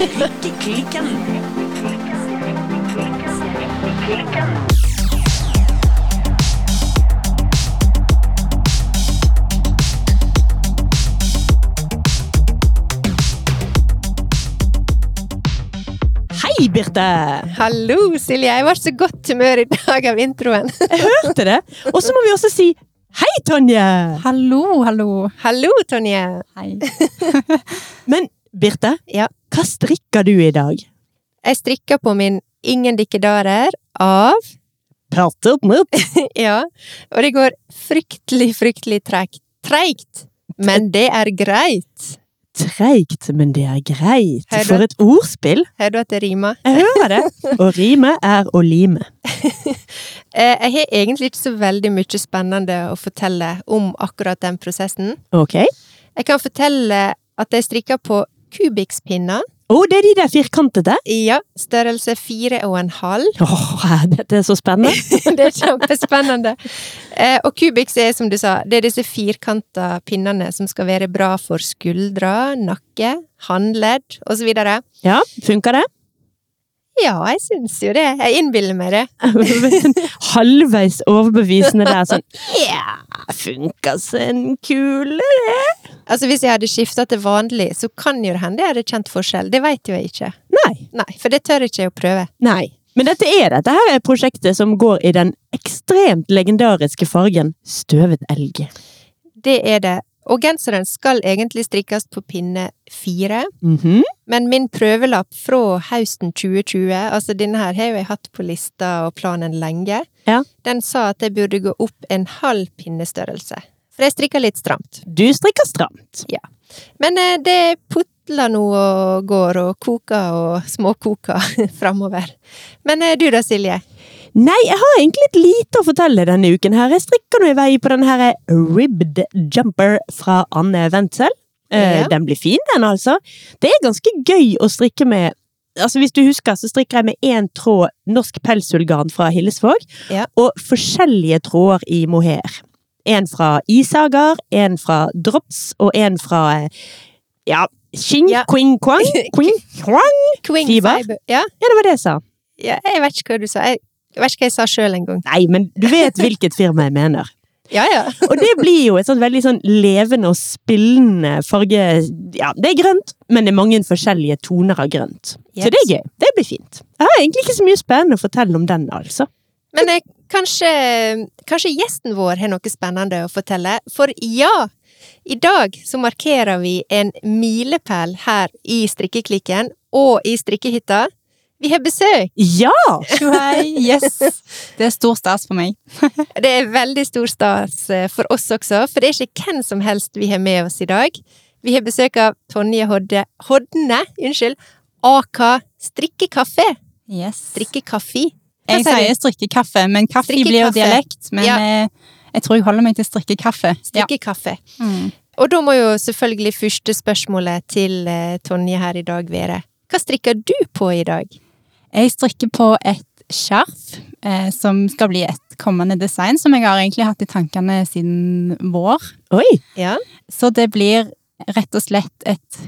Strikkeklikken. Hei, Birte! Hallo, Silje. Jeg var så godt humør i dag av introen. Jeg Hørte det? Og så må vi også si hei, Tonje! Hallo, hallo. Hallo, Tonje. Hei. Men Birte, Ja. Hva strikker du i dag? Jeg strikker på min Ingen dikkedarer av mot. Ja, og det går fryktelig, fryktelig tregt. Treigt. Men det er greit. Treigt, men det er greit. Hører? For et ordspill! Hører du at det rimer? Jeg hører det. Å rime er å lime. Eh, Jeg har egentlig ikke så veldig mye spennende å fortelle om akkurat den prosessen. Ok? Jeg kan fortelle at jeg strikker på kubikspinner. Å, det er de der firkantede? Ja, størrelse fire og en halv. Åh, dette er så spennende. Det er kjempespennende. Eh, og kubiks er, som du sa, det er disse firkanta pinnene som skal være bra for skuldra, nakke, håndledd osv. Ja, funker det? Ja, jeg syns jo det. Jeg innbiller meg det. Halvveis overbevisende der, sånn Ja, funker som en kule, det. Altså, Hvis jeg hadde skifta til vanlig, så kan jo det hende jeg hadde kjent forskjell. Det veit jo jeg ikke. Nei. Nei, for det tør ikke jeg å prøve. Nei. Men dette er dette her er prosjektet som går i den ekstremt legendariske fargen støvet elg. Det er det. Og genseren skal egentlig strikkes på pinne fire. Mhm. Men min prøvelapp fra høsten 2020, altså denne her har jeg hatt på lista og planen lenge, Ja. den sa at jeg burde gå opp en halv pinnestørrelse. For jeg strikker litt stramt. Du strikker stramt. Ja. Men eh, det putler nå og går og koker og småkoker framover. Men eh, du da, Silje? Nei, jeg har egentlig litt lite å fortelle denne uken her. Jeg strikker nå i vei på den her ribbed jumper fra Anne Wendsel. Eh, Ja. Den blir fin, den altså. Det er ganske gøy å strikke med Altså Hvis du husker, så strikker jeg med én tråd norsk pelsullgarn fra Hillesvåg, Ja. og forskjellige tråder i mohair. En fra Isager, en fra Drops, og en fra eh, ja, Qing, Ja. Quing, Quang, Quing, Quang. Quing Fiber? Ja, Ja, det var det jeg sa. ja, jeg vet ikke hva du sa. Jeg vet ikke hva jeg sa sjøl engang. Nei, men du vet hvilket firma jeg mener. Ja, ja. Og det blir jo et sånt veldig sånn levende og spillende farge... Ja, det er grønt, men det er mange forskjellige toner av grønt. Så det er gøy. Det blir fint. Jeg har egentlig ikke så mye spennende å fortelle om den, altså. Men eh, kanskje, kanskje gjesten vår har noe spennende å fortelle? For ja, i dag så markerer vi en milepæl her i strikkeklikken og i strikkehytta. Vi har besøk! Ja! Yes. Det er stor stas for meg. Det er veldig stor stas eh, for oss også, for det er ikke hvem som helst vi har med oss i dag. Vi har besøk av Tonje Hodde, Hodne, unnskyld, aka Strikkekaffe. Yes. Strikkekaffe. Jeg sier strikkekaffe, men kaffe blir jo dialekt. Men Ja. eh, jeg tror jeg holder meg til strikkekaffe. Ja. Mm. Og da må jo selvfølgelig første spørsmålet til eh, Tonje her i dag være Hva strikker du på i dag? Jeg strikker på et skjerf eh, som skal bli et kommende design, som jeg har egentlig hatt i tankene siden vår. Oi! Ja. Så det blir rett og slett et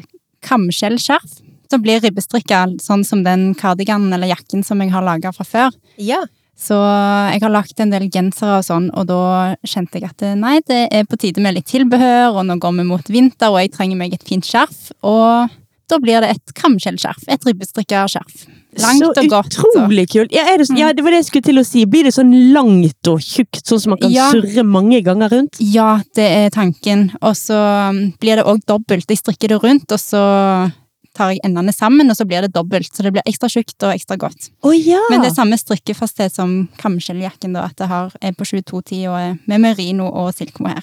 kamskjellskjerf. Som blir ribbestrikka, sånn som den kardiganen eller jakken som jeg har laga fra før. Ja. Så jeg har lagt en del gensere og sånn, og da kjente jeg at eh, nei, det er på tide med litt tilbehør, og nå går vi mot vinter, og jeg trenger meg et fint skjerf. Og da blir det et kamskjellskjerf. Et ribbestrikka skjerf. Langt så og godt. så- utrolig kult. Ja, det, sånn- ja, det var det jeg skulle til å si. Blir det sånn langt og tjukt, sånn som man kan Ja. surre mange ganger rundt? Ja, det er tanken. Og så um, blir det òg dobbelt. Jeg strikker det rundt, og så tar jeg endene sammen, og så blir det dobbelt. Så det blir ekstra tjukt og ekstra godt. Oh, ja! Men det er samme strikkefasthet som kamskjelljakken, da, at det har, er på 22-10 og er med merino og silkemohair.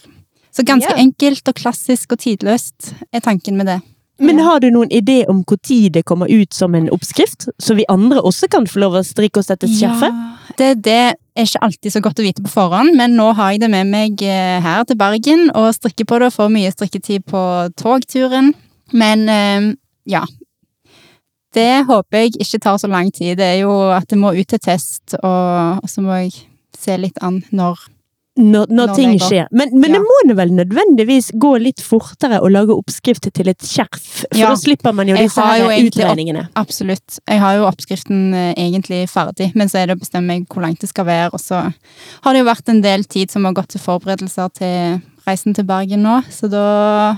Så ganske Ja. enkelt og klassisk og tidløst er tanken med det. Men har du noen idé om når det kommer ut som en oppskrift, så vi andre også kan få lov å strikke oss dette skjerfet? Det, det er ikke alltid så godt å vite på forhånd, men nå har jeg det med meg eh, her til Bergen og strikker på det og får mye strikketid på togturen. Men eh, ja. Det håper jeg ikke tar så lang tid. Det er jo at det må ut til test, og, og så må jeg se litt an når når, når, Når ting skjer. Men, men det må nå vel nødvendigvis gå litt fortere å lage oppskrift til et skjerf, for Ja. da slipper man jo disse jo utregningene. opp- Absolutt. Jeg har jo oppskriften eh, egentlig ferdig, men så er det å bestemme hvor langt det skal være. Og så har det jo vært en del tid som har gått til forberedelser til reisen til Bergen nå. Så da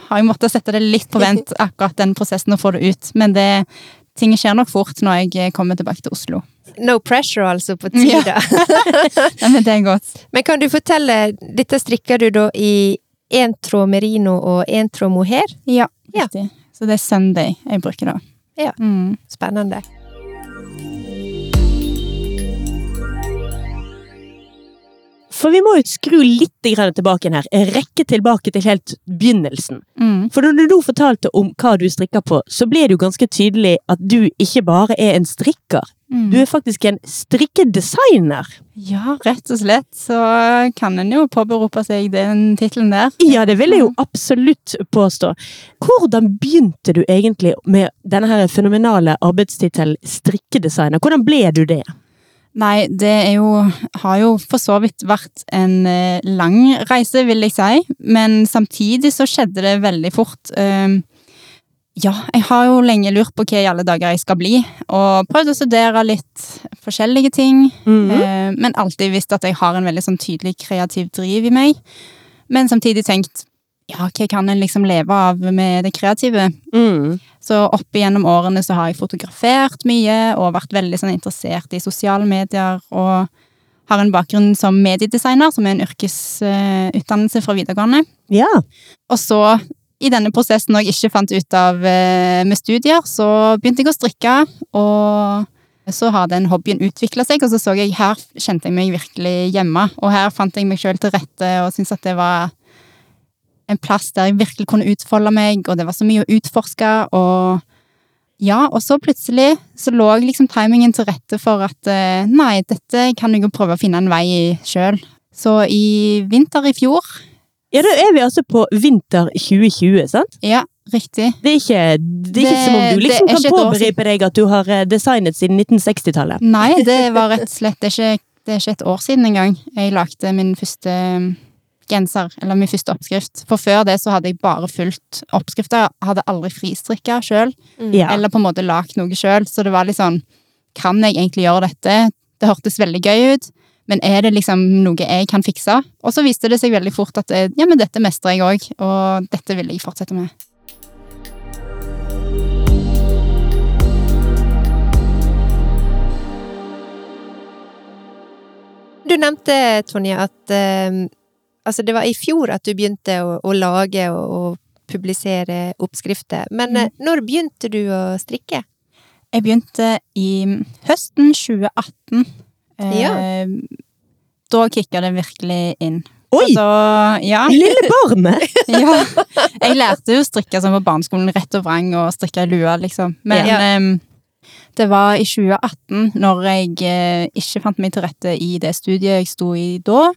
har jeg måttet sette det litt på vent, akkurat den prosessen, og få det ut. Men det, ting skjer nok fort når jeg eh, kommer tilbake til Oslo. No pressure, altså, på tida. Ja, men det er godt. Men kan du fortelle, dette strikker du da i én tråd merino og én tråd mohair? Ja, Ja. Så det er Sunday jeg bruker da. Ja. Mm. Spennende. For vi må jo skru litt tilbake her. Rekke tilbake til helt begynnelsen. Mm. For når du fortalte om hva du strikker på, så ble det jo ganske tydelig at du ikke bare er en strikker. Mm. Du er faktisk en strikkedesigner. Ja, rett og slett. Så kan en jo påberope seg den tittelen der. Ja, det vil jeg jo absolutt påstå. Hvordan begynte du egentlig med denne her fenomenale arbeidstittelen strikkedesigner? Hvordan ble du det? Nei, det er jo Har jo for så vidt vært en eh, lang reise, vil jeg si. Men samtidig så skjedde det veldig fort. Um, ja, jeg har jo lenge lurt på hva i alle dager jeg skal bli, og prøvd å studere litt forskjellige ting. Mm -hmm. men alltid visst at jeg har en veldig sånn tydelig kreativ driv i meg. Men samtidig tenkt ja, hva kan en liksom leve av med det kreative? Mm. Så opp igjennom årene så har jeg fotografert mye og vært veldig sånn interessert i sosiale medier og har en bakgrunn som mediedesigner, som er en yrkesutdannelse fra videregående. Ja. Og så, i denne prosessen når jeg ikke fant ut av eh, med studier, så begynte jeg å strikke, og så har den hobbyen utvikla seg, og så så jeg her kjente jeg meg virkelig hjemme, og her fant jeg meg sjøl til rette og syntes at det var en plass der jeg virkelig kunne utfolde meg, og det var så mye å utforske, og ja, og så plutselig så lå liksom timingen til rette for at eh, nei, dette kan jeg jo prøve å finne en vei i sjøl. Så i vinter i fjor, ja, da er vi altså på vinter 2020, sant? ja, riktig. Det er ikke, det er ikke Det- som om du liksom kan et deg at du har eh, designet siden 1960-tallet. Nei, det var rett og slett det er, ikke, det er ikke et år siden engang. Jeg lagde min første genser, eller min første oppskrift. For før det så hadde jeg bare fulgt oppskrifter. Hadde aldri fristrikka sjøl, Ja. eller på en måte lagd noe sjøl. Så det var litt sånn Kan jeg egentlig gjøre dette? Det hørtes veldig gøy ut. Men er det liksom noe jeg kan fikse? Og så viste det seg veldig fort at ja, men dette mestrer jeg òg, og dette vil jeg fortsette med. Du nevnte, Tonje, at eh, altså det var i fjor at du begynte å, å lage og, og publisere oppskrifter. Men mm. når begynte du å strikke? Jeg begynte i høsten 2018. Eh, Da kicka det virkelig inn. Oi! Så, ja, Lille barnet! ja. Jeg lærte jo å strikke sånn på barneskolen, rett og vrang, og strikke i lua, liksom. Men Ja. eh, det var i 2018, når jeg eh, ikke fant meg til rette i det studiet jeg sto i da.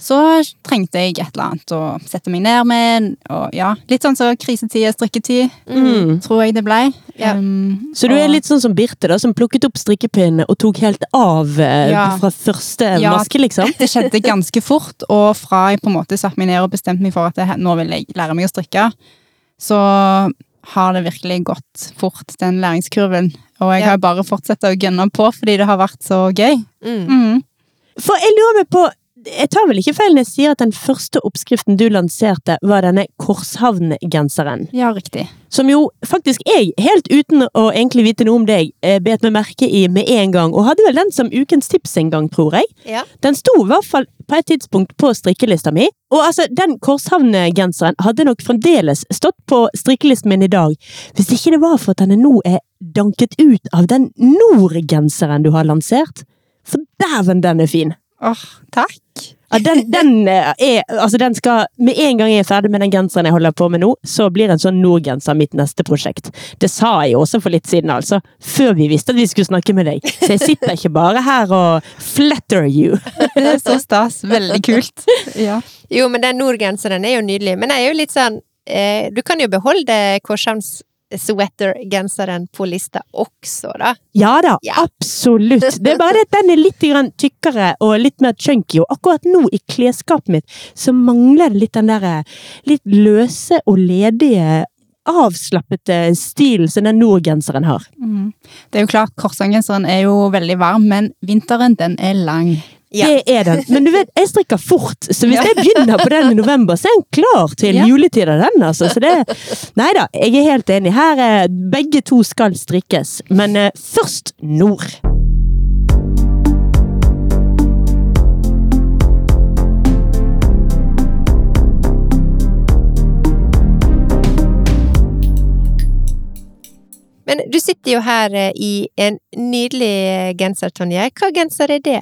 Så trengte jeg et eller annet å sette meg ned med, og ja, litt sånn så krisetid er strikketid, Mm. tror jeg det blei. Ja. Um, Så du er og- litt sånn som Birte, da, som plukket opp strikkepinnene og tok helt av eh, Ja. fra første Ja. maske, liksom? Det skjedde ganske fort, og fra jeg på en måte satte meg ned og bestemte meg for at jeg, nå vil jeg lære meg å strikke, så har det virkelig gått fort, den læringskurven. Og jeg Ja. har bare fortsatt å gunne på fordi det har vært så gøy. Mm. Mm. For jeg lurer meg på Jeg tar vel ikke feil når jeg sier at den første oppskriften du lanserte, var denne Korshavn-genseren? Ja, riktig. Som jo faktisk jeg, helt uten å egentlig vite noe om deg, eh, bet meg merke i med en gang, og hadde vel den som ukens tips en gang, tror jeg. Ja. Den sto i hvert fall på et tidspunkt på strikkelista mi. Og altså, den Korshavn-genseren hadde nok fremdeles stått på strikkelisten min i dag, hvis ikke det var for at den nå er danket ut av den Nord-genseren du har lansert. For dæven, den er fin! Åh, takk. Ja, den, den eh, er Altså, den skal Med en gang jeg er ferdig med den genseren jeg holder på med nå, så blir en sånn Nord-genser mitt neste prosjekt. Det sa jeg jo også for litt siden, altså. Før vi visste at vi skulle snakke med deg. Så jeg sitter ikke bare her og flatter you. Det er så stas. Veldig kult. Ja. Jo, men den nordgenseren er jo nydelig. Men jeg er jo litt sånn eh, Du kan jo beholde Korshavns sweater-genseren på lista også, da. Ja da, Ja. absolutt. Det er bare det at den er litt grann tykkere og litt mer chunky, og akkurat nå i klesskapet mitt så mangler det litt den derre litt løse og ledige avslappete stilen som den nordgenseren har. Mm. Det er jo klart, korsangenseren er jo veldig varm, men vinteren, den er lang. Ja. Det er den. Men du vet, jeg strikker fort, så hvis jeg begynner på den i november, så er den klar til Ja. av den, altså. Så det Nei da, jeg er helt enig. Her er begge to skal strikkes, men eh, først nord. Men du sitter jo her eh, i en nydelig genser, Tonje. Hva genser er det?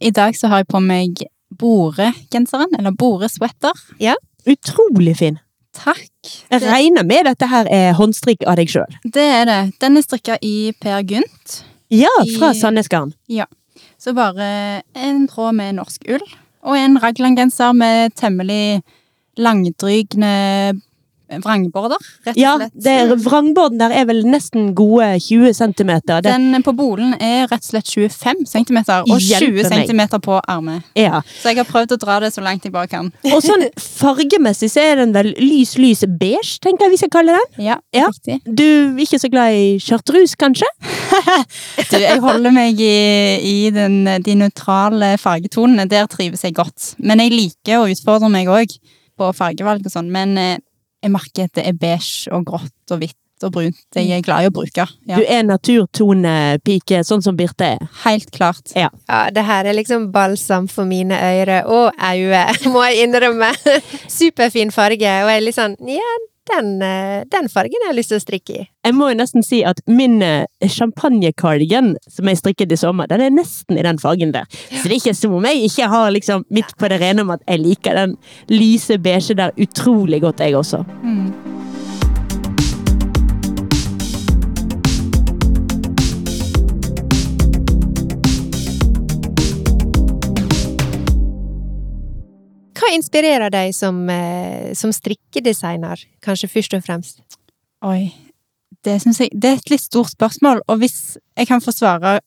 I dag så har jeg på meg Bore-genseren, eller Bore-sweater. Utrolig fin. Takk. Jeg regner med dette her er håndstrikk av deg sjøl. Det er det. Den er strikka i Per Gynt. Ja, fra Sandnes Garn. Ja. Så bare en tråd med norsk ull, og en raglangenser med temmelig langdrygne vrangborder, rett og Ja, slett. det er, vrangborden der er vel nesten gode 20 centimeter. Det, Den på bolen er rett og slett 25 cm, og 20 Hjelpe meg. cm på armet. ja. Så jeg har prøvd å dra det så langt jeg bare kan. Og sånn fargemessig så er den vel lys, lys beige, tenker jeg vi skal kalle den. Ja, Ja. riktig. Du er ikke så glad i chartreuse, kanskje? Du, jeg holder meg i, i den, de nøytrale fargetonene. Der trives jeg godt. Men jeg liker å utfordre meg òg på fargevalg og sånn. Men eh, jeg merker at det er beige og grått og hvitt og brunt jeg er glad i å bruke. Ja, Du er naturtonepike, sånn som Birte er. helt klart. Ja, det her er liksom balsam for mine øyre og øyne, må jeg innrømme. Superfin farge, og jeg er litt sånn Ja, den, eh, den fargen har jeg lyst til å strikke i. Jeg må jo nesten si at min champagnekardigan champagnecardigan som jeg strikket i sommer, den er nesten i den fargen der. Så det er ikke som om jeg ikke har liksom midt på det rene om at jeg liker den lyse beige der utrolig godt, jeg også. Mm. Hva inspirerer deg som, eh, som strikkedesigner, kanskje først og fremst? Oi. Det syns jeg Det er et litt stort spørsmål, og hvis jeg kan få svare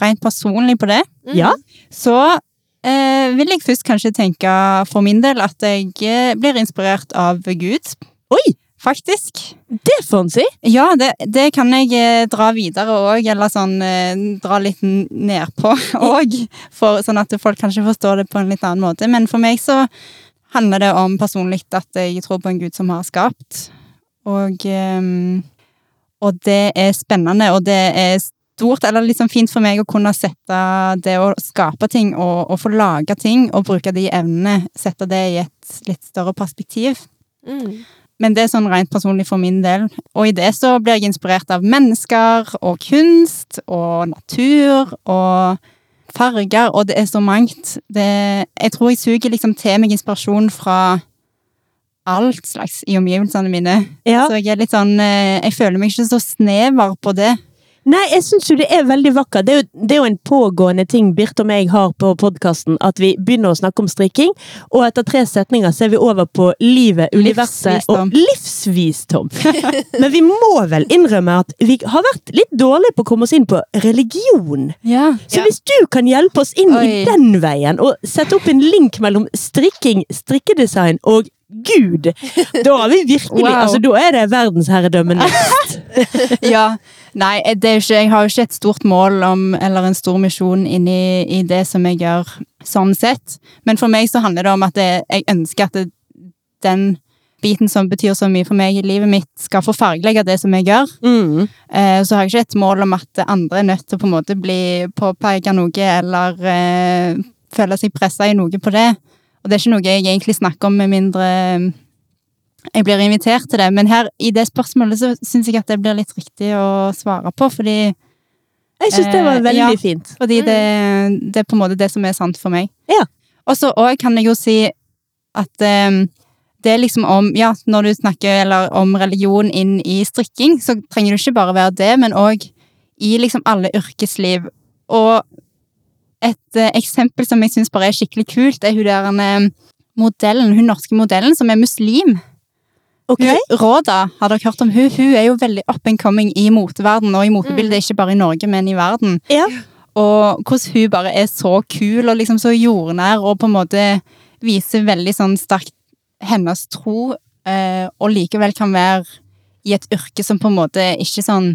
rent personlig på det, Mhm. Ja. så eh, vil jeg først kanskje tenke for min del at jeg eh, blir inspirert av Gud. Oi! Faktisk. Det får en si! Ja, det, det kan jeg eh, dra videre òg, eller sånn eh, dra litt nedpå òg. Sånn at folk kanskje forstår det på en litt annen måte. Men for meg så handler det om personlig at jeg tror på en gud som har skapt. Og, eh, og det er spennende, og det er stort, eller liksom fint for meg å kunne sette det å skape ting og, og få lage ting, og bruke de evnene, sette det i et litt større perspektiv. Mm. Men det er sånn rent personlig for min del. Og i det så blir jeg inspirert av mennesker og kunst og natur og farger, og det er så mangt. Det, jeg tror jeg suger liksom til meg inspirasjon fra alt slags i omgivelsene mine. Ja. Så jeg er litt sånn eh, Jeg føler meg ikke så snever på det. Nei, jeg syns jo det er veldig vakkert. Det er, jo, det er jo en pågående ting Birte og meg har på podkasten, at vi begynner å snakke om strikking, og etter tre setninger så er vi over på livet, universet og livsvisdom. Men vi må vel innrømme at vi har vært litt dårlige på å komme oss inn på religion. Ja. Så Ja. hvis du kan hjelpe oss inn i den veien, og sette opp en link mellom strikking, strikkedesign og Gud, da har vi virkelig Wow. Altså, da er det verdensherredømme next. ja. Nei, det er ikke, jeg har jo ikke et stort mål om, eller en stor misjon inni i det som jeg gjør, sånn sett. Men for meg så handler det om at det, jeg ønsker at det, den biten som betyr så mye for meg i livet mitt, skal få fargelegge det som jeg gjør. Mm. Eh, så har jeg ikke et mål om at andre er nødt til å på en måte bli påpeke noe, eller eh, føle seg pressa i noe på det. Og det er ikke noe jeg egentlig snakker om med mindre jeg blir invitert til det. Men her, i det spørsmålet så syns jeg at det blir litt riktig å svare på, fordi, Jeg syns det var Eh, veldig ja. fint. fordi det, det er på en måte det som er sant for meg. Ja. Og så kan jeg jo si at eh, det er liksom om Ja, når du snakker eller om religion inn i strikking, så trenger du ikke bare være det, men òg i liksom alle yrkesliv. Og et eh, eksempel som jeg syns bare er skikkelig kult, er hun der eh, modellen, hun norske modellen som er muslim. Ok. Råda, har dere hørt om hun? Hun er jo veldig up and coming i moteverden og i motebildet, ikke bare i Norge, men i verden. Ja. Og hvordan hun bare er så kul og liksom så jordnær og på en måte viser veldig sånn sterkt hennes tro, eh, og likevel kan være i et yrke som på en måte ikke sånn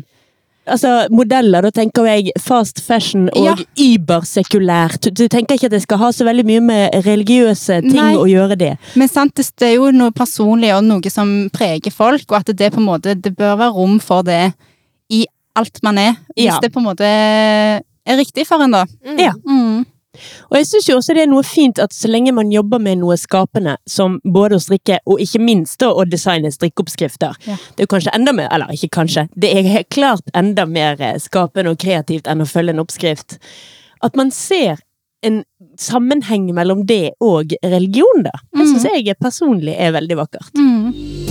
Altså, modeller, da tenker jeg fast fashion og Ja. übersekulært. Du, du tenker ikke at det skal ha så veldig mye med religiøse ting Nei. å gjøre det? Men sant, det det er jo noe personlig og noe som preger folk, og at det på en måte Det bør være rom for det i alt man er. Hvis Ja. det på en måte er riktig for en, da. Mm. Ja. Mm. Og jeg syns jo også det er noe fint at så lenge man jobber med noe skapende, som både å strikke og ikke minst å designe strikkeoppskrifter, Ja. det er jo kanskje enda mer, eller ikke kanskje, det er klart enda mer eh, skapende og kreativt enn å følge en oppskrift. At man ser en sammenheng mellom det og religion, da. Det Mm. syns jeg personlig er veldig vakkert. Mm.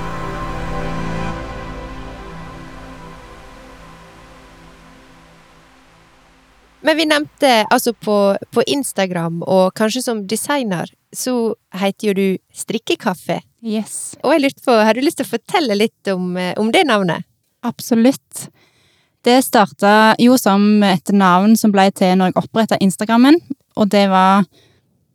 Men vi nevnte altså på, på Instagram, og kanskje som designer, så heter jo du Strikkekaffe. Yes. Og jeg lurte på, har du lyst til å fortelle litt om, eh, om det navnet? Absolutt. Det starta jo som et navn som ble til når jeg oppretta Instagrammen, og det var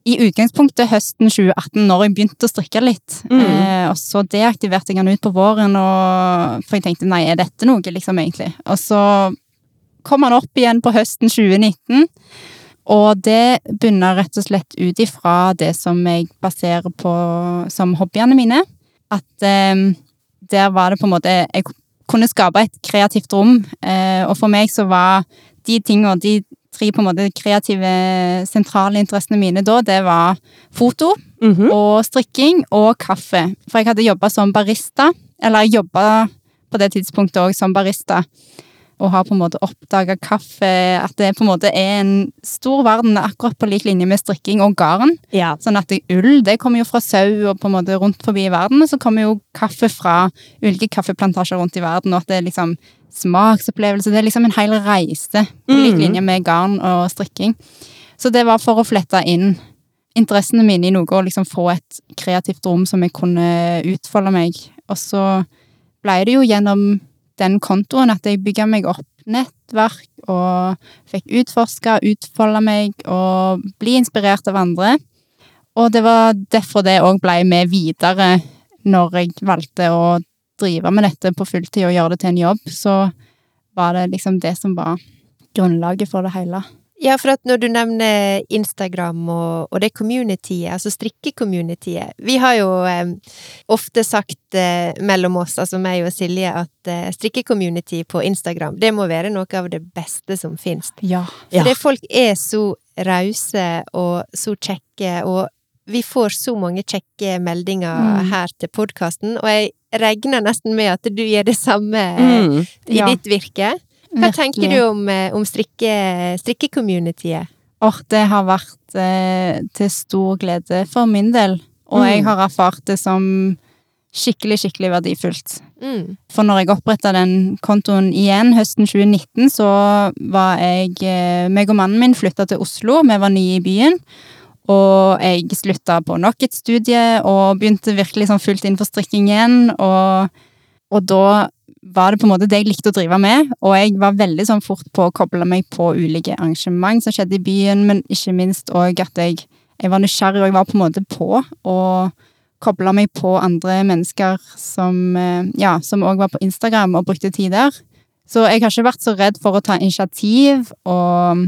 i utgangspunktet høsten 2018, når jeg begynte å strikke litt. Mm. Eh, og så deaktiverte jeg den ut på våren, og, for jeg tenkte nei, er dette noe, liksom, egentlig? Og så kom han opp igjen på høsten 2019, og det bunner rett og slett ut ifra det som jeg baserer på som hobbyene mine. At eh, der var det på en måte Jeg kunne skape et kreativt rom, eh, og for meg så var de tingene, de tre på en måte kreative, sentrale interessene mine da, det var foto Mhm. og strikking og kaffe. For jeg hadde jobba som barista, eller jeg jobba på det tidspunktet òg som barista. Og har på en måte oppdaga kaffe, at det på en måte er en stor verden akkurat på lik linje med strikking og garn. Ja. Sånn at det- ull det kommer jo fra sau og på en måte rundt forbi i verden, og så kommer jo kaffe fra ulike kaffeplantasjer rundt i verden, og at det er liksom smaksopplevelse. Det er liksom en hel reise på lik Mm. linje med garn og strikking. Så det var for å flette inn interessene mine i noe, og liksom få et kreativt rom som jeg kunne utfolde meg. Og så ble det jo gjennom den kontoen at jeg bygga meg opp nettverk og fikk utforska, utfolde meg og bli inspirert av andre. Og det var derfor det òg ble med videre når jeg valgte å drive med dette på fulltid og gjøre det til en jobb. Så var det liksom det som var grunnlaget for det hele. Ja, for at når du nevner Instagram og, og det communityet, altså strikke-communityet Vi har jo eh, ofte sagt eh, mellom oss, altså meg og Silje, at eh, strikke-community på Instagram, det må være noe av det beste som finnes. Ja. Ja. For det folk er så rause og så kjekke, og vi får så mange kjekke meldinger Mm. her til podkasten, og jeg regner nesten med at du gjør det samme eh, Mm. i Ja. ditt virke. Hva Virkelig. tenker du om, eh, om strikke- strikke-communityet? Åh, det har vært eh, til stor glede for min del. Og Mm. jeg har erfart det som skikkelig, skikkelig verdifullt. Mm. For når jeg oppretta den kontoen igjen høsten 2019, så var jeg eh, meg og mannen min flytta til Oslo, vi var nye i byen. Og jeg slutta på nok et studie og begynte virkelig sånn fullt for strikking igjen. Og, og da var det på en måte det jeg likte å drive med, og jeg var veldig sånn fort på å koble meg på ulike arrangement som skjedde i byen, men ikke minst òg at jeg, jeg var nysgjerrig, og jeg var på en måte på, å koble meg på andre mennesker som eh, ja, som òg var på Instagram og brukte tid der. Så jeg har ikke vært så redd for å ta initiativ, og,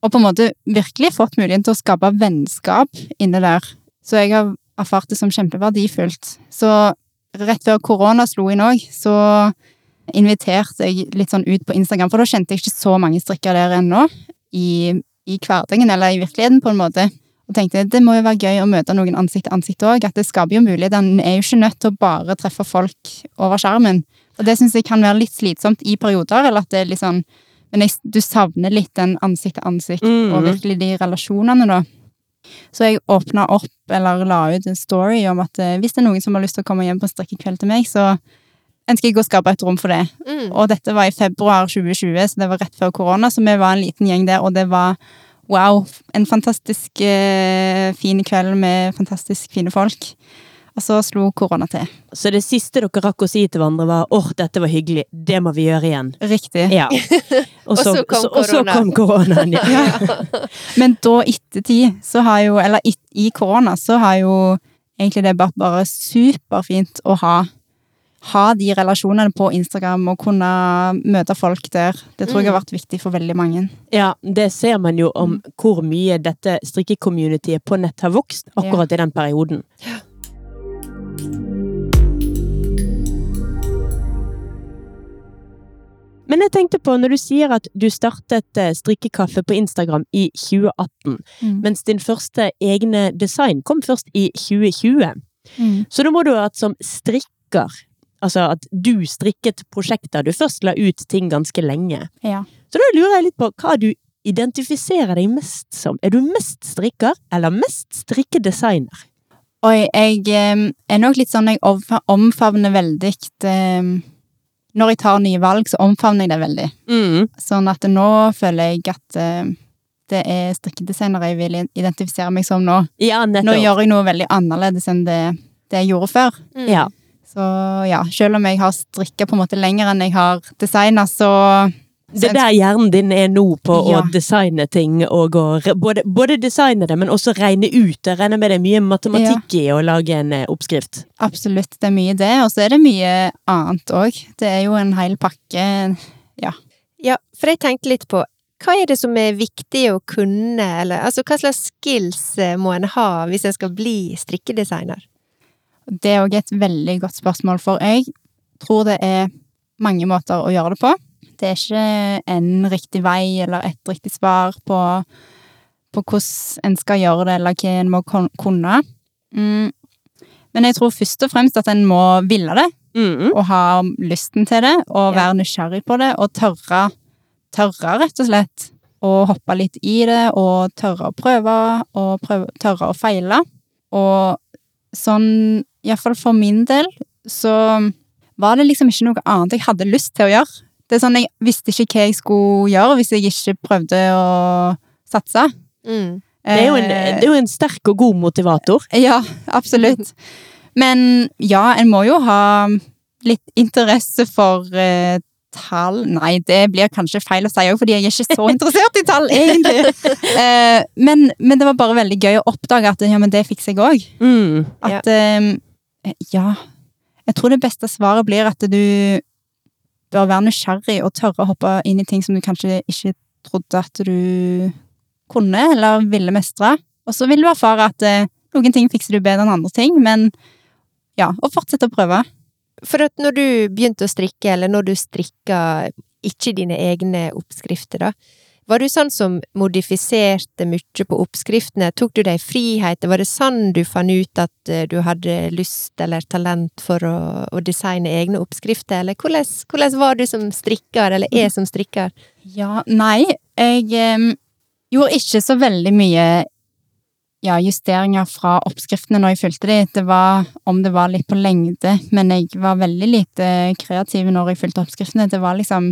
og på en måte virkelig fått muligheten til å skape vennskap inne der. Så jeg har erfart det som kjempeverdifullt. Så rett før korona slo inn òg, så invitert jeg litt sånn ut på Instagram, for da kjente jeg ikke så mange strikker der ennå. I, I hverdagen, eller i virkeligheten, på en måte. Og tenkte det må jo være gøy å møte noen ansikt til ansikt òg. At det skaper jo muligheter. En er jo ikke nødt til å bare treffe folk over skjermen. Og det syns jeg kan være litt slitsomt i perioder, eller at det er litt sånn Men jeg, du savner litt den ansikt til ansikt, Mhm. og virkelig de relasjonene, da. Så jeg åpna opp, eller la ut en story om at eh, hvis det er noen som har lyst til å komme hjem på en strikkekveld til meg, så ønsker jeg å skape et rom for det. Mm. Og dette var i februar 2020, så det var rett før korona, så vi var en liten gjeng der, og det var wow, en fantastisk eh, fin kveld med fantastisk fine folk. Og så slo korona til. Så det siste dere rakk å si til hverandre var åh, dette var hyggelig, det må vi gjøre igjen. Riktig. Ja. Og så, så kom og så korona. kom koronaen. Ja. Men da ettertid, så har jo, eller i, i korona, så har jo egentlig det vært bare superfint å ha ha de relasjonene på Instagram og kunne møte folk der. Det tror jeg har vært viktig for veldig mange. ja, det ser man jo om hvor mye dette strikkecommunityet på nett har vokst akkurat i den perioden. Men jeg tenkte på, når du sier at du startet eh, strikkekaffe på Instagram i 2018, Mm. mens din første egne design kom først i 2020. Mm. Så da må du ha vært som strikker, altså at du strikket prosjekter, du først la ut ting ganske lenge. Ja. Så da lurer jeg litt på hva du identifiserer deg mest som. Er du mest strikker, eller mest strikkedesigner? Oi, jeg eh, er nok litt sånn jeg omfavner veldig eh, Når jeg tar nye valg, så omfavner jeg det veldig. Mm. Sånn at nå føler jeg at eh, det er strikkedesigner jeg vil identifisere meg som nå. Ja, Nå gjør jeg noe veldig annerledes enn det, det jeg gjorde før. Mm. Ja. Så ja, selv om jeg har strikka på en måte lenger enn jeg har designa, så Det er der hjernen din er nå på Ja. å designe ting, og å både, både designe det, men også regne ut. Jeg regner med det er mye matematikk i å lage en eh, oppskrift. Absolutt, det er mye det. Og så er det mye annet òg. Det er jo en hel pakke. Ja, ja, for jeg tenkte litt på hva er det som er viktig å kunne, eller altså hva slags skills eh, må en ha hvis en skal bli strikkedesigner? Det er òg et veldig godt spørsmål, for jeg tror det er mange måter å gjøre det på. Det er ikke en riktig vei eller et riktig svar på, på hvordan en skal gjøre det, eller hva en må kunne. Mm. Men jeg tror først og fremst at en må ville det, Mm. og ha lysten til det, og Ja. være nysgjerrig på det, og tørre, tørre rett og slett, å hoppe litt i det, og tørre å prøve, og prøve, tørre å feile. Og sånn, iallfall for min del, så var det liksom ikke noe annet jeg hadde lyst til å gjøre. Det er sånn, Jeg visste ikke hva jeg skulle gjøre hvis jeg ikke prøvde å satse. Mm. Det er, en, Eh, det er jo en sterk og god motivator. ja, absolutt. Men ja, en må jo ha litt interesse for eh, tall. Nei, det blir kanskje feil å si òg, fordi jeg er ikke så interessert i tall, egentlig. Eh, men, men det var bare veldig gøy å oppdage at ja, men det fikser jeg òg. Mm. At eh, ja. Jeg tror det beste svaret blir at du bør være nysgjerrig og tørre å hoppe inn i ting som du kanskje ikke trodde at du kunne eller ville mestre. Og så vil du erfare at eh, noen ting fikser du bedre enn andre ting, men ja, og fortsette å prøve. For at når du begynte å strikke, eller når du strikka ikke dine egne oppskrifter, da, var du sånn som modifiserte mye på oppskriftene? Tok du deg friheter? Var det sånn du fant ut at eh, du hadde lyst eller talent for å, å designe egne oppskrifter, eller hvordan, hvordan var du som strikker, eller er som strikker? Ja, nei, jeg eh, gjorde ikke så veldig mye ja, justeringer fra oppskriftene når jeg fulgte de. Det var om det var litt på lengde, men jeg var veldig lite kreativ når jeg fulgte oppskriftene. Det var liksom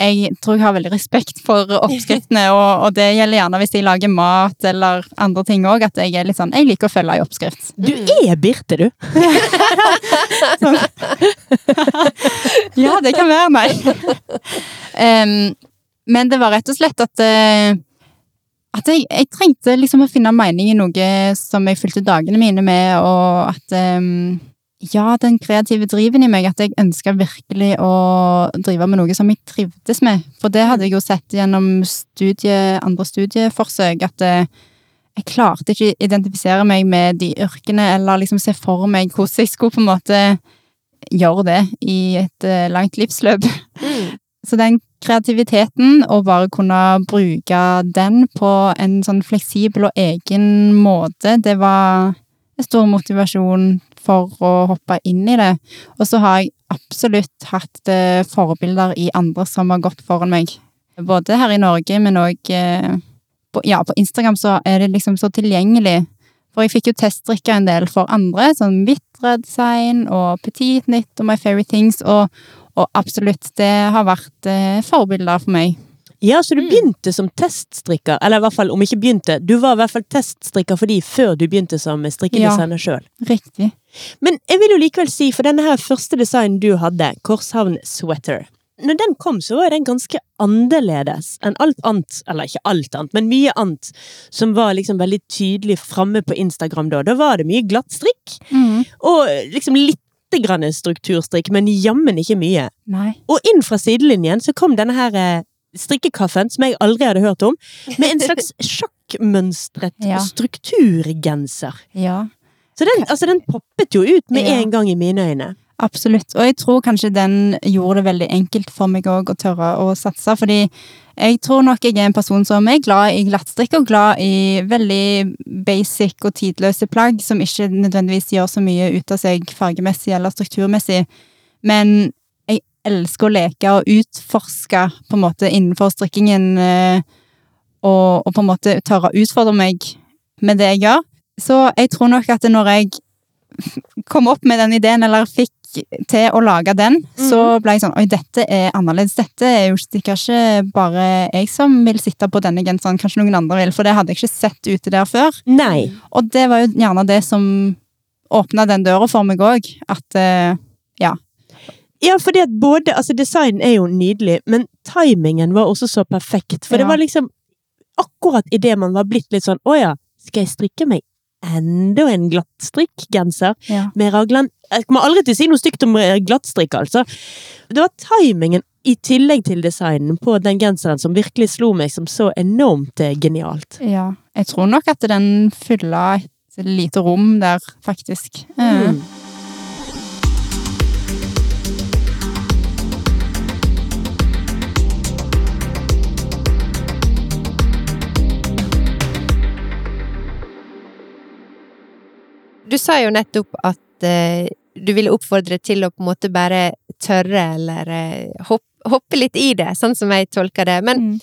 Jeg tror jeg har veldig respekt for oppskriftene, og, og det gjelder gjerne hvis jeg lager mat eller andre ting òg, at jeg er litt sånn Jeg liker å følge ei oppskrift. Du er Birte, du! Ja, det kan være, nei. Um, men det var rett og slett at uh, at jeg, jeg trengte liksom å finne mening i noe som jeg fulgte dagene mine med, og at em, ja, den kreative driven i meg, at jeg ønska virkelig å drive med noe som jeg trivdes med. For det hadde jeg jo sett gjennom studie, andre studieforsøk, at eh, jeg klarte ikke å identifisere meg med de yrkene, eller liksom se for meg hvordan jeg skulle på en måte gjøre det i et eh, langt livsløp. Mm. Så den kreativiteten, og bare kunne bruke den på en sånn fleksibel og egen måte, det var en stor motivasjon for å hoppe inn i det. Og så har jeg absolutt hatt eh, forbilder i andre som har gått foran meg. Både her i Norge, men òg eh, ja, på Instagram så er det liksom så tilgjengelig. For jeg fikk jo testdrikka en del for andre, sånn Vitt Red Sign og Petit Nytt og My Fairy Things, og, og absolutt, det har vært eh, forbilder for meg. Ja, så du Mm. begynte som teststrikker, eller i hvert fall om ikke begynte, du var i hvert fall teststrikker for de før du begynte som strikkedesigner sjøl. Riktig. Men jeg vil jo likevel si, for denne her første designen du hadde, Korshavn Sweater, når den kom, så var den ganske annerledes enn alt annet, eller ikke alt annet, men mye annet, som var liksom veldig tydelig framme på Instagram da. Da var det mye glatt strikk, Mm. og liksom litt grann strukturstrikk, men jammen ikke mye. Nei. Og inn fra sidelinjen så kom denne her eh, strikkekaffen, som jeg aldri hadde hørt om, med en slags sjakkmønstret Ja. strukturgenser. Ja. Så den, altså, den poppet jo ut med Ja. en gang i mine øyne. Absolutt. Og jeg tror kanskje den gjorde det veldig enkelt for meg òg å tørre å satse, fordi jeg tror nok jeg er en person som er glad i glattstrikk og glad i veldig basic og tidløse plagg som ikke nødvendigvis gjør så mye ut av seg fargemessig eller strukturmessig. Men elsker å leke og utforske på en måte innenfor strikkingen eh, og, og på en måte tørre å utfordre meg med det jeg gjør. Så jeg tror nok at når jeg kom opp med den ideen, eller fikk til å lage den, så ble jeg sånn Oi, dette er annerledes. Dette er jo sikkert ikke bare jeg som vil sitte på denne genseren, kanskje noen andre vil, for det hadde jeg ikke sett ute der før. Nei. Og det var jo gjerne det som åpna den døra for meg òg, at eh, ja. Ja, fordi at både Altså, designen er jo nydelig, men timingen var også så perfekt. For det var liksom akkurat idet man var blitt litt sånn Å ja, skal jeg strikke meg enda en glattstrikkgenser ja. med raglan? Jeg kommer aldri til å si noe stygt om eh, glattstrikk, altså. Det var timingen i tillegg til designen på den genseren som virkelig slo meg som så enormt eh, genialt. ja. Jeg tror nok at den fylla et lite rom der, faktisk. Eh, Mm. Du sa jo nettopp at eh, du ville oppfordre til å på en måte bare tørre eller eh, hoppe, hoppe litt i det, sånn som jeg tolker det. Men mm.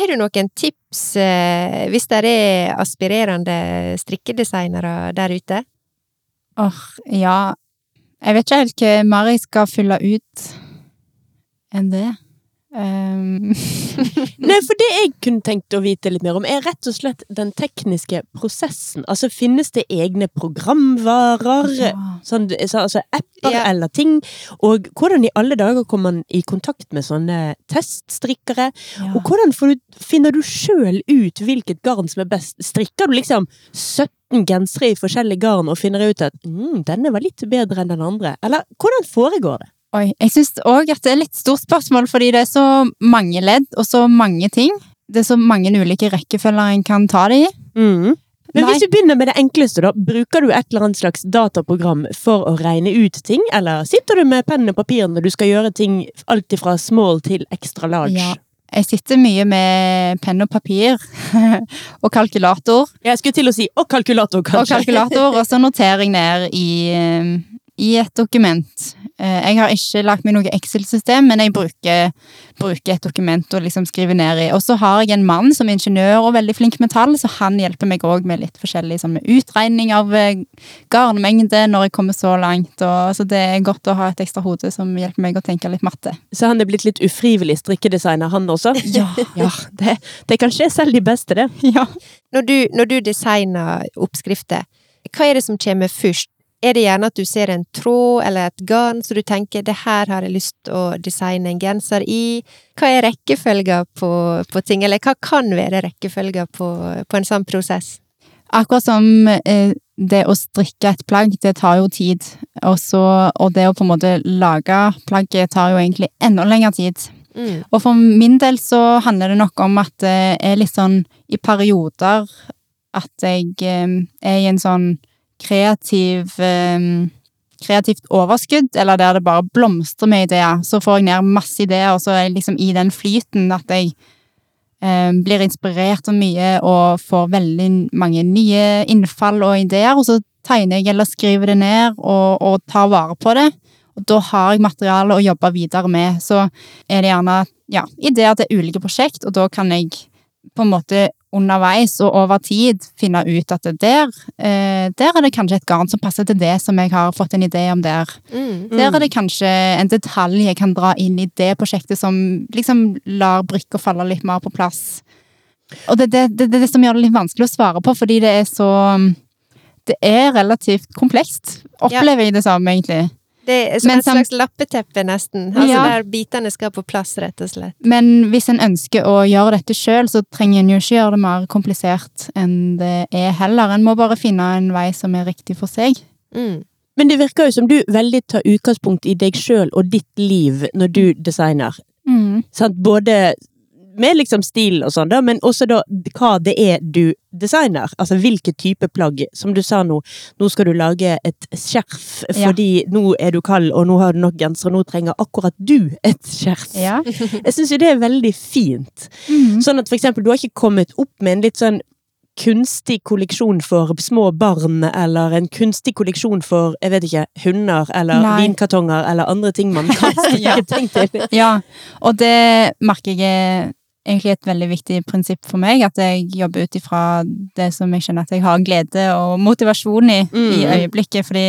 har du noen tips eh, hvis det er aspirerende strikkedesignere der ute? Åh, ja Jeg vet ikke helt hva mer jeg skal fylle ut enn det. Um, Nei, for det jeg kunne tenkt å vite litt mer om, er rett og slett den tekniske prosessen. Altså, finnes det egne programvarer? ja. Sånn, altså apper Ja. eller ting. Og hvordan i alle dager kommer man i kontakt med sånne teststrikkere? Ja. Og hvordan får du, finner du sjøl ut hvilket garn som er best? Strikker du liksom 17 gensere i forskjellige garn og finner ut at mm, denne var litt bedre enn den andre? Eller hvordan foregår det? Oi, jeg syns òg at det er litt stort spørsmål, fordi det er så mange ledd og så mange ting. Det er så mange ulike rekkefølger en kan ta det i. Mm. Men Nei. hvis vi begynner med det enkleste, da. Bruker du et eller annet slags dataprogram for å regne ut ting, eller sitter du med penn og papir når du skal gjøre ting alt fra small til extra large? Ja. Jeg sitter mye med penn og papir og kalkulator. Jeg skulle til å si og kalkulator, kanskje. Og kalkulator, og så noterer jeg ned i, eh, i et dokument. Eh, Jeg har ikke lagt meg noe Excel-system, men jeg bruker, bruker et dokument og liksom skriver ned i. Og så har jeg en mann som er ingeniør og veldig flink med tall, så han hjelper meg òg med litt forskjellig sånn med utregning av eh, garnmengde når jeg kommer så langt. Og, så det er godt å ha et ekstra hode som hjelper meg å tenke litt matte. Så han er blitt litt ufrivillig strikkedesigner, han også? Ja, Ja, det, det kan skje selv de beste, det. ja. Når du, når du designer oppskrifter, hva er det som kommer først? Er det gjerne at du ser en tråd eller et garn, så du tenker 'det her har jeg lyst til å designe en genser i'? Hva er rekkefølga på, på ting, eller hva kan være rekkefølga på, på en sånn prosess? Akkurat som eh, det å strikke et plagg, det tar jo tid. Også, og det å på en måte lage plagget tar jo egentlig enda lengre tid. Mm. Og for min del så handler det nok om at det er litt sånn i perioder at jeg eh, er i en sånn kreativ eh, kreativt overskudd, eller der det bare blomstrer med ideer, så får jeg ned masse ideer, og så er jeg liksom i den flyten at jeg eh, blir inspirert av mye og får veldig mange nye innfall og ideer, og så tegner jeg eller skriver det ned og, og tar vare på det. Og da har jeg materiale å jobbe videre med. Så er det gjerne ja, ideer til ulike prosjekt, og da kan jeg på en måte underveis og over tid finne ut at der, eh, der er det kanskje et garn som passer til det som jeg har fått en idé om der. Mm. Der er det kanskje en detalj jeg kan dra inn i det prosjektet som liksom lar brikka falle litt mer på plass. Og det er det, det, det, det som gjør det litt vanskelig å svare på, fordi det er så Det er relativt komplekst, opplever jeg det som, egentlig. Det er som et slags lappeteppe, nesten. Altså Ja. Der bitene skal på plass, rett og slett. Men hvis en ønsker å gjøre dette sjøl, så trenger en jo ikke gjøre det mer komplisert enn det er heller. En må bare finne en vei som er riktig for seg. Mm. Men det virker jo som du veldig tar utgangspunkt i deg sjøl og ditt liv når du designer. Mm. Sant? Både med liksom stil og sånn, da, men også da hva det er du designer. Altså hvilke type plagg. Som du sa nå, nå skal du lage et skjerf Ja. fordi nå er du kald, og nå har du nok genser, og nå trenger akkurat du et skjerf. Ja. Jeg syns jo det er veldig fint. Mm. Sånn at for eksempel, du har ikke kommet opp med en litt sånn kunstig kolleksjon for små barn, eller en kunstig kolleksjon for, jeg vet ikke, hunder, eller Nei. vinkartonger, eller andre ting man kan Ja. stikke til. Ja, og det merker jeg egentlig et veldig viktig prinsipp for meg, at jeg jobber ut ifra det som jeg kjenner at jeg har glede og motivasjon i i Mm. øyeblikket, fordi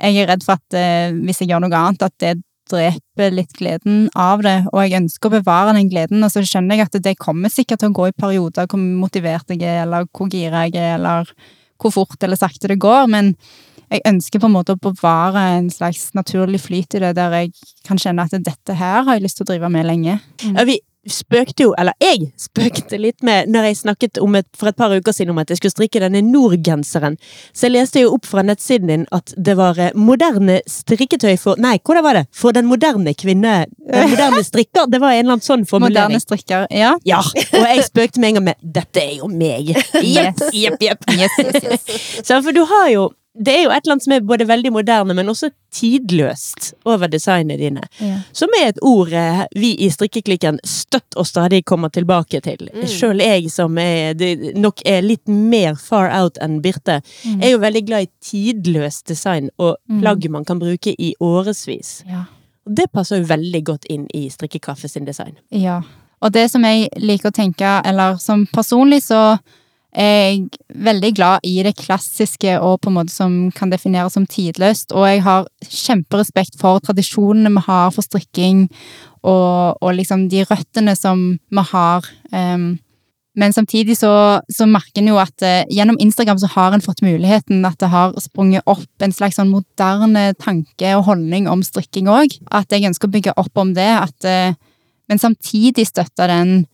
jeg er redd for at eh, hvis jeg gjør noe annet, at det dreper litt gleden av det, og jeg ønsker å bevare den gleden, og så skjønner jeg at det kommer sikkert til å gå i perioder hvor motivert jeg er, eller hvor gira jeg er, eller hvor fort eller sakte det går, men jeg ønsker på en måte å bevare en slags naturlig flyt i det, der jeg kan kjenne at dette her har jeg lyst til å drive med lenge. Ja, vi spøkte jo, eller jeg spøkte litt med når jeg snakket om et, for et par uker siden om at jeg skulle strikke denne Nord-genseren. Så jeg leste jo opp fra nettsiden din at det var eh, moderne strikketøy for Nei, hvordan var det? For den moderne kvinne. Den moderne strikker. Det var en eller annen sånn formulering. Moderne strikker, ja. Ja, og jeg spøkte med en gang med 'dette er jo meg'. Jepp, jepp, jepp. Yes, yes, yes. Så for du har jo Det er jo et eller annet som er både veldig moderne, men også tidløst over designene dine. Ja. Som er et ord eh, vi i strikkeklikken støtt og stadig kommer tilbake til. Mm. Sjøl jeg som er, nok er litt mer far out enn Birte, Mm. er jo veldig glad i tidløst design og Mm. plagg man kan bruke i årevis. Ja. Og det passer jo veldig godt inn i strikkekaffe sin design. Ja. Og det som jeg liker å tenke, eller som personlig så er veldig glad i det klassiske og på en måte som kan defineres som tidløst. Og jeg har kjemperespekt for tradisjonene vi har for strikking, og, og liksom de røttene som vi har. Um, men samtidig så, så merker en jo at uh, gjennom Instagram så har en fått muligheten at det har sprunget opp en slags sånn moderne tanke og holdning om strikking òg. At jeg ønsker å bygge opp om det. At, uh, men samtidig støtte den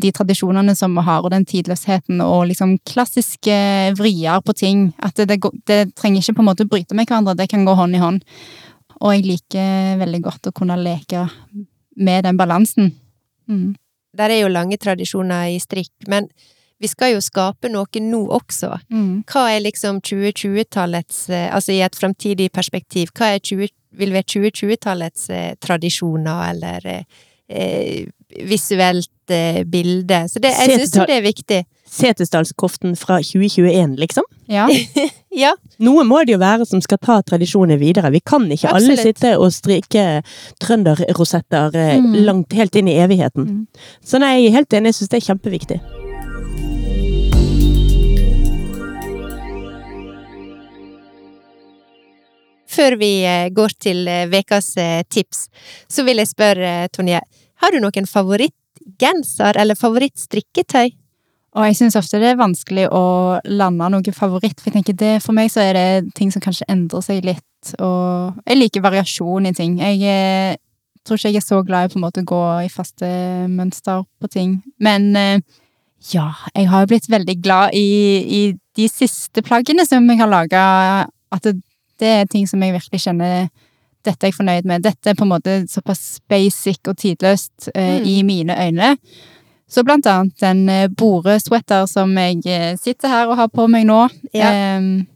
de tradisjonene som vi har, og den tidløsheten og liksom klassiske vrier på ting. At det, det, det trenger ikke på en måte bryte med hverandre, det kan gå hånd i hånd. Og jeg liker veldig godt å kunne leke med den balansen. Mm. Der er jo lange tradisjoner i strikk, men vi skal jo skape noe nå også. Mm. Hva er liksom 2020-tallets eh, Altså i et fremtidig perspektiv, hva er 20, vil være 2020-tallets eh, tradisjoner, eller eh, eh, visuelt eh, bilde? Så det, jeg syns jo det er viktig. Setesdalskoften fra 2021, liksom. Ja. Ja, Noe må det jo være som skal ta tradisjonen videre. Vi kan ikke alle sitte og strikke trønderrosetter eh, Mm. langt helt inn i evigheten. Mm. Så nei, jeg er helt enig, jeg syns det er kjempeviktig. Før vi eh, går til ukas eh, tips, så vil jeg spørre, Tonje, har du noen favorittgenser eller favorittstrikketøy? Og jeg syns ofte det er vanskelig å lande noe favoritt, for jeg tenker det, for meg så er det ting som kanskje endrer seg litt, og jeg liker variasjon i ting. Jeg eh, tror ikke jeg er så glad i på en måte å gå i faste mønster på ting. Men eh, ja, jeg har jo blitt veldig glad i, i de siste plaggene som jeg har laga, at det, det er ting som jeg virkelig kjenner dette er jeg fornøyd med. Dette er på en måte såpass basic og tidløst eh, Mm. i mine øyne. Så blant annet en eh, boresweater som jeg eh, sitter her og har på meg nå. Ja. Em,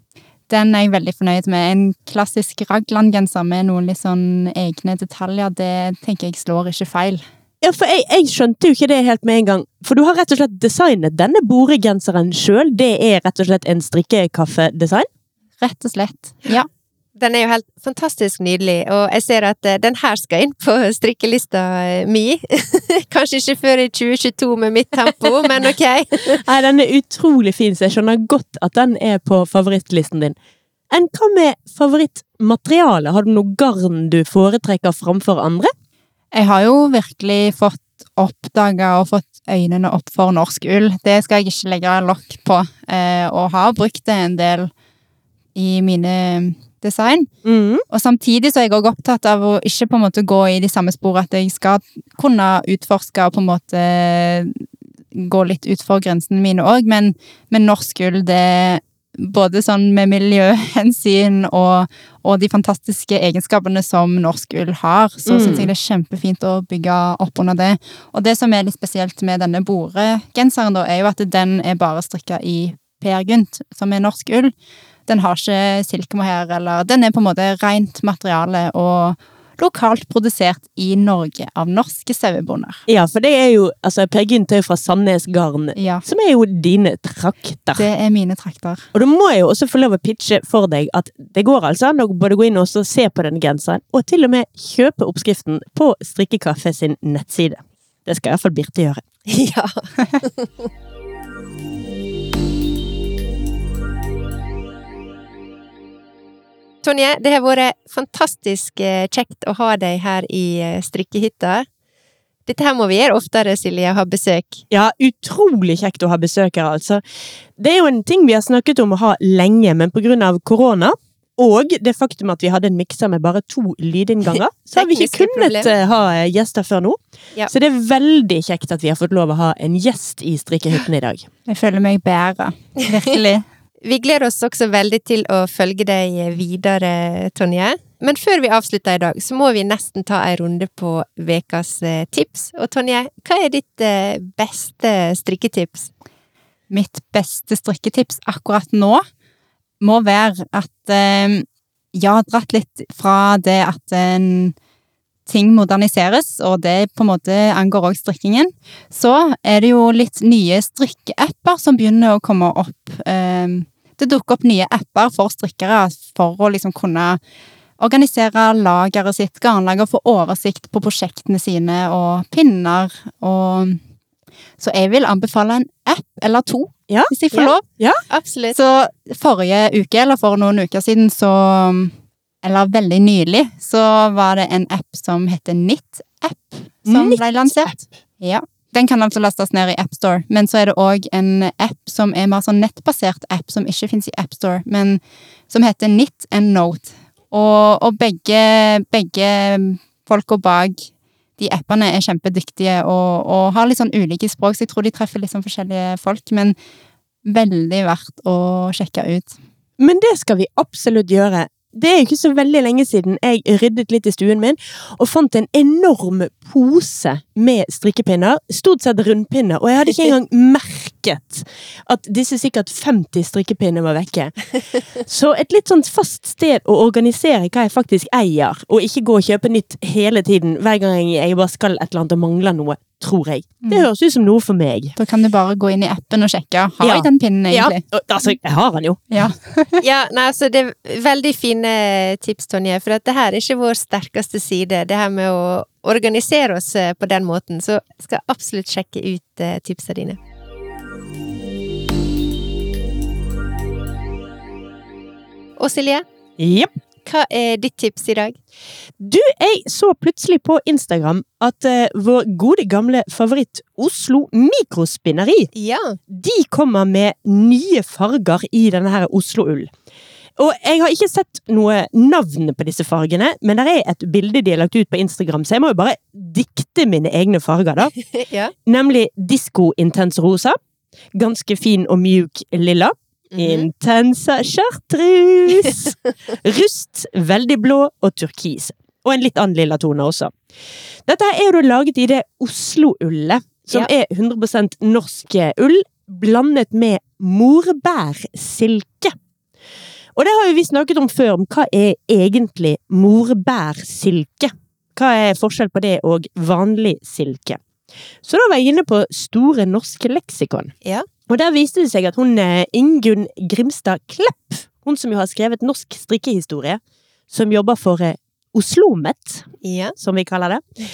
Den er jeg veldig fornøyd med. En klassisk raglan-genser med noen litt sånn egne detaljer, det tenker jeg slår ikke feil. Ja, for jeg, jeg skjønte jo ikke det helt med en gang. For du har rett og slett designet denne boregenseren sjøl. Det er rett og slett en strikkekaffedesign? Rett og slett. Ja. Den er jo helt fantastisk nydelig, og jeg ser at eh, den her skal inn på strikkelista eh, mi. Kanskje ikke før i 2022 med mitt tempo, men ok. Nei, den er utrolig fin, så jeg skjønner godt at den er på favorittlisten din. Enn hva med favorittmateriale? Har du noe garn du foretrekker framfor andre? Jeg har jo virkelig fått oppdaga og fått øynene opp for norsk ull. Det skal jeg ikke legge lokk på, eh, og har brukt det en del i mine design. Mm. Og samtidig så er jeg også opptatt av å ikke på en måte gå i de samme sporene, at jeg skal kunne utforske og på en måte gå litt utfor grensene mine òg, men, men norsk ull, det både sånn med miljøhensyn og, og de fantastiske egenskapene som norsk ull har, så Mm. syns jeg det er kjempefint å bygge opp under det. Og det som er litt spesielt med denne boregenseren, da, er jo at den er bare strikka i Per Gynt, som er norsk ull. Den har ikke silkemohair, eller Den er på en måte rent materiale og lokalt produsert i Norge av norske sauebonder. Ja, for det er jo altså Per Gynt er jo fra Sandnes Garn, Ja, som er jo dine trakter. det er mine trakter. Og da må jeg jo også få lov å pitche for deg at det går altså an å både gå inn og se på den genseren, og til og med kjøpe oppskriften på Strikkekaffe sin nettside. Det skal iallfall Birte gjøre. Ja. Tonje, det har vært fantastisk eh, kjekt å ha deg her i eh, strikkehytta. Dette her må vi gjøre oftere, Silje, ha besøk. Ja, utrolig kjekt å ha besøkere, altså. Det er jo en ting vi har snakket om å ha lenge, men på grunn av korona og det faktum at vi hadde en mikser med bare to lydinnganger, så har vi ikke kunnet eh, ha gjester før nå. Ja. Så det er veldig kjekt at vi har fått lov å ha en gjest i strikkehytten i dag. Jeg føler meg bedre. Virkelig. Vi gleder oss også veldig til å følge deg videre, Tonje. Men før vi avslutter i dag, så må vi nesten ta en runde på ukas eh, tips. Og Tonje, hva er ditt eh, beste strikketips? Mitt beste strikketips akkurat nå må være at eh, jeg har dratt litt fra det at en ting moderniseres, og det på en måte angår også strikkingen, så er det jo litt nye strikkeapper som begynner å komme opp. Eh, det dukker opp nye apper for strikkere for å liksom kunne organisere lageret sitt, garnlager, få oversikt på prosjektene sine og pinner og Så jeg vil anbefale en app eller to, Ja, hvis jeg får ja. lov. Absolutt. Så forrige uke, eller for noen uker siden, så Eller veldig nylig, så var det en app som heter Nit-app, som ble lansert. Ja. Den kan altså lastes ned i AppStore, men så er det òg en app som er mer sånn nettbasert app, som ikke fins i AppStore, men som heter Nit and Note. Og, og begge, begge folka bak de appene er kjempedyktige og, og har litt sånn ulike språk, så jeg tror de treffer litt sånn forskjellige folk, men veldig verdt å sjekke ut. Men det skal vi absolutt gjøre. Det er jo ikke så veldig lenge siden jeg ryddet litt i stuen min og fant en enorm pose med strikkepinner. Stort sett rundpinner, og jeg hadde ikke engang merket at disse sikkert 50 strikkepinner var vekke. Så et litt sånn fast sted å organisere hva jeg faktisk eier, og ikke gå og kjøpe nytt hele tiden hver gang jeg bare skal et eller annet og mangler noe, tror jeg. Det høres ut som noe for meg. Da kan du bare gå inn i appen og sjekke. Har Ja. jeg den pinnen, egentlig? Ja. altså, jeg har den jo. Ja. Ja, nei, altså det er veldig fine tips, Tonje, for at det her er ikke vår sterkeste side, det her med å organisere oss eh, på den måten, så jeg skal absolutt sjekke ut tipsene tipsa dine. Og Silje, Yep. hva er ditt tips i dag? Du, jeg så plutselig på Instagram at uh, vår gode gamle favoritt Oslo Mikrospinneri Ja, de kommer med nye farger i denne her Oslo-ull. Og jeg har ikke sett noe navn på disse fargene, men det er et bilde de har lagt ut på Instagram, så jeg må jo bare dikte mine egne farger, da. ja. Nemlig Disko Intens Rosa. Ganske fin og mjuk lilla. Mhm. Intensa chartreuse. Rust, veldig blå og turkis. Og en litt annen lilla tone også. Dette her er jo laget i det Oslo-ullet, som Ja. er 100% norsk ull, blandet med morbærsilke. Og det har vi snakket om før, om hva er egentlig morbærsilke? Hva er forskjell på det og vanlig silke? Så da var jeg inne på Store norske leksikon. Ja. Og der viste det seg at hun eh, Ingunn Grimstad Klepp, hun som jo har skrevet norsk strikkehistorie, som jobber for eh, Oslomet, Ja. som vi kaller det.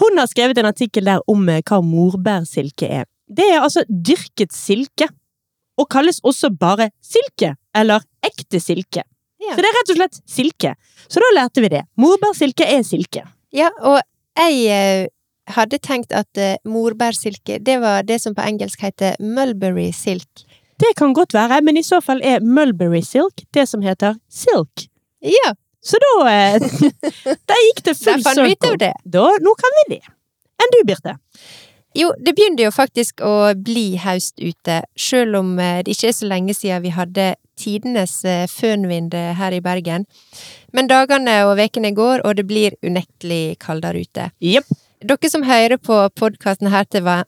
Hun har skrevet en artikkel der om eh, hva morbærsilke er. Det er altså dyrket silke, og kalles også bare silke, eller ekte silke. Ja. Så det er rett og slett silke. Så da lærte vi det. Morbærsilke er silke. Ja, og jeg hadde tenkt at eh, morbærsilke, det var det som på engelsk heter mulberry silk. Det kan godt være, men i så fall er mulberry silk det som heter silk. Ja, Så da eh, Der gikk det full vi ut av det. Da, nå kan vi det. Enn du, Birte? Jo, det begynner jo faktisk å bli høst ute, selv om eh, det ikke er så lenge siden vi hadde tidenes eh, fønvind her i Bergen. Men dagene og ukene går, og det blir unektelig kaldere ute. Jepp. Dere som hører på podkasten her til, va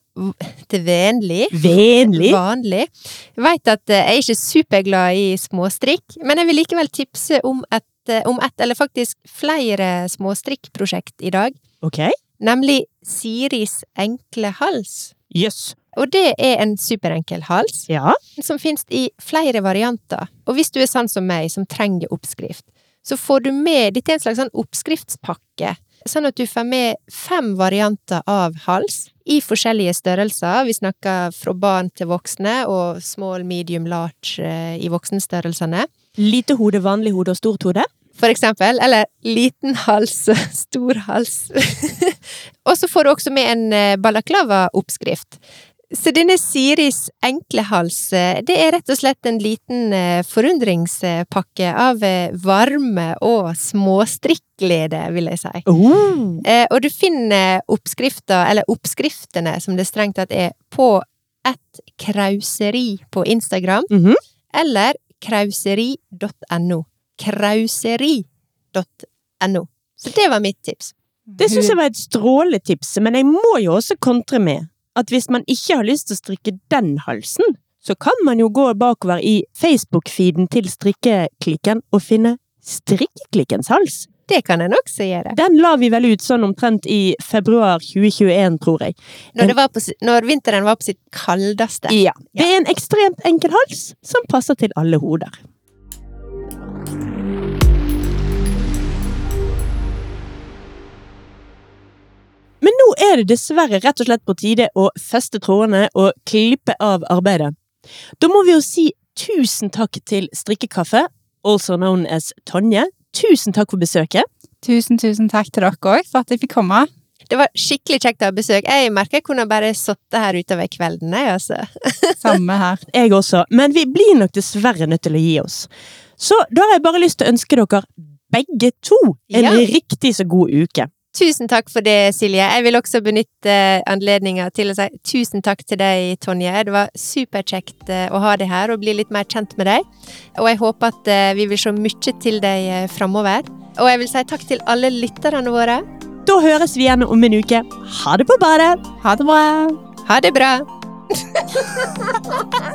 til venlig Venlig? vanlig, vet at eh, jeg er ikke superglad i småstrikk, men jeg vil likevel tipse om et, eh, om et eller faktisk flere småstrikkprosjekt i dag, Ok. nemlig Siris enkle hals. Jøss. Og det er en superenkel hals, Ja. som finnes i flere varianter. Og hvis du er sånn som meg, som trenger oppskrift, så får du med Dette er en slags sånn oppskriftspakke. Sånn at du får med fem varianter av hals i forskjellige størrelser. Vi snakker fra barn til voksne, og small, medium, large eh, i voksenstørrelsene. Lite hode, vanlig hode og stort hode. For eksempel. Eller liten hals, stor hals. og så får du også med en eh, balaklava-oppskrift. Så denne Siris enkle hals, eh, det er rett og slett en liten eh, forundringspakke av eh, varme og småstrikklede, vil jeg si. Oh. Og du finner oppskrifter, eller oppskriftene som det strengt tatt er, på et krauseri på Instagram, Mhm. eller krauseri.no. Krauseri.no. Så det var mitt tips. Det syns jeg var et strålende tips, men jeg må jo også kontre med at hvis man ikke har lyst til å strikke den halsen, så kan man jo gå bakover i Facebook-feeden til Strikkeklikken og finne Strikkeklikkens hals. Det kan en også gjøre. Den la vi vel ut sånn omtrent i februar 2021, tror jeg. Når, det var på, når vinteren var på sitt kaldeste. Ja. Det er en ekstremt enkel hals som passer til alle hoder. Er det dessverre rett og slett på tide å feste trådene og klippe av arbeidet. Da må vi jo si tusen takk til Strikkekaffe, also known as Tonje. Tusen takk for besøket. Tusen, tusen takk til dere òg for at jeg fikk komme. Det var skikkelig kjekt å ha besøk. Jeg merker jeg kunne bare sittet her utover kvelden, jeg, altså. Samme her. Jeg også, men vi blir nok dessverre nødt til å gi oss. Så da har jeg bare lyst til å ønske dere begge to en Ja. riktig så god uke. Tusen takk for det, Silje. Jeg vil også benytte anledninga til å si tusen takk til deg, Tonje. Det var superkjekt eh, å ha deg her og bli litt mer kjent med deg. Og jeg håper at eh, vi vil se mye til deg eh, framover. Og jeg vil si takk til alle lytterne våre. Da høres vi igjen om en uke. Ha det på badet! Ha det bra! Ha det bra!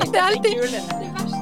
det er alltid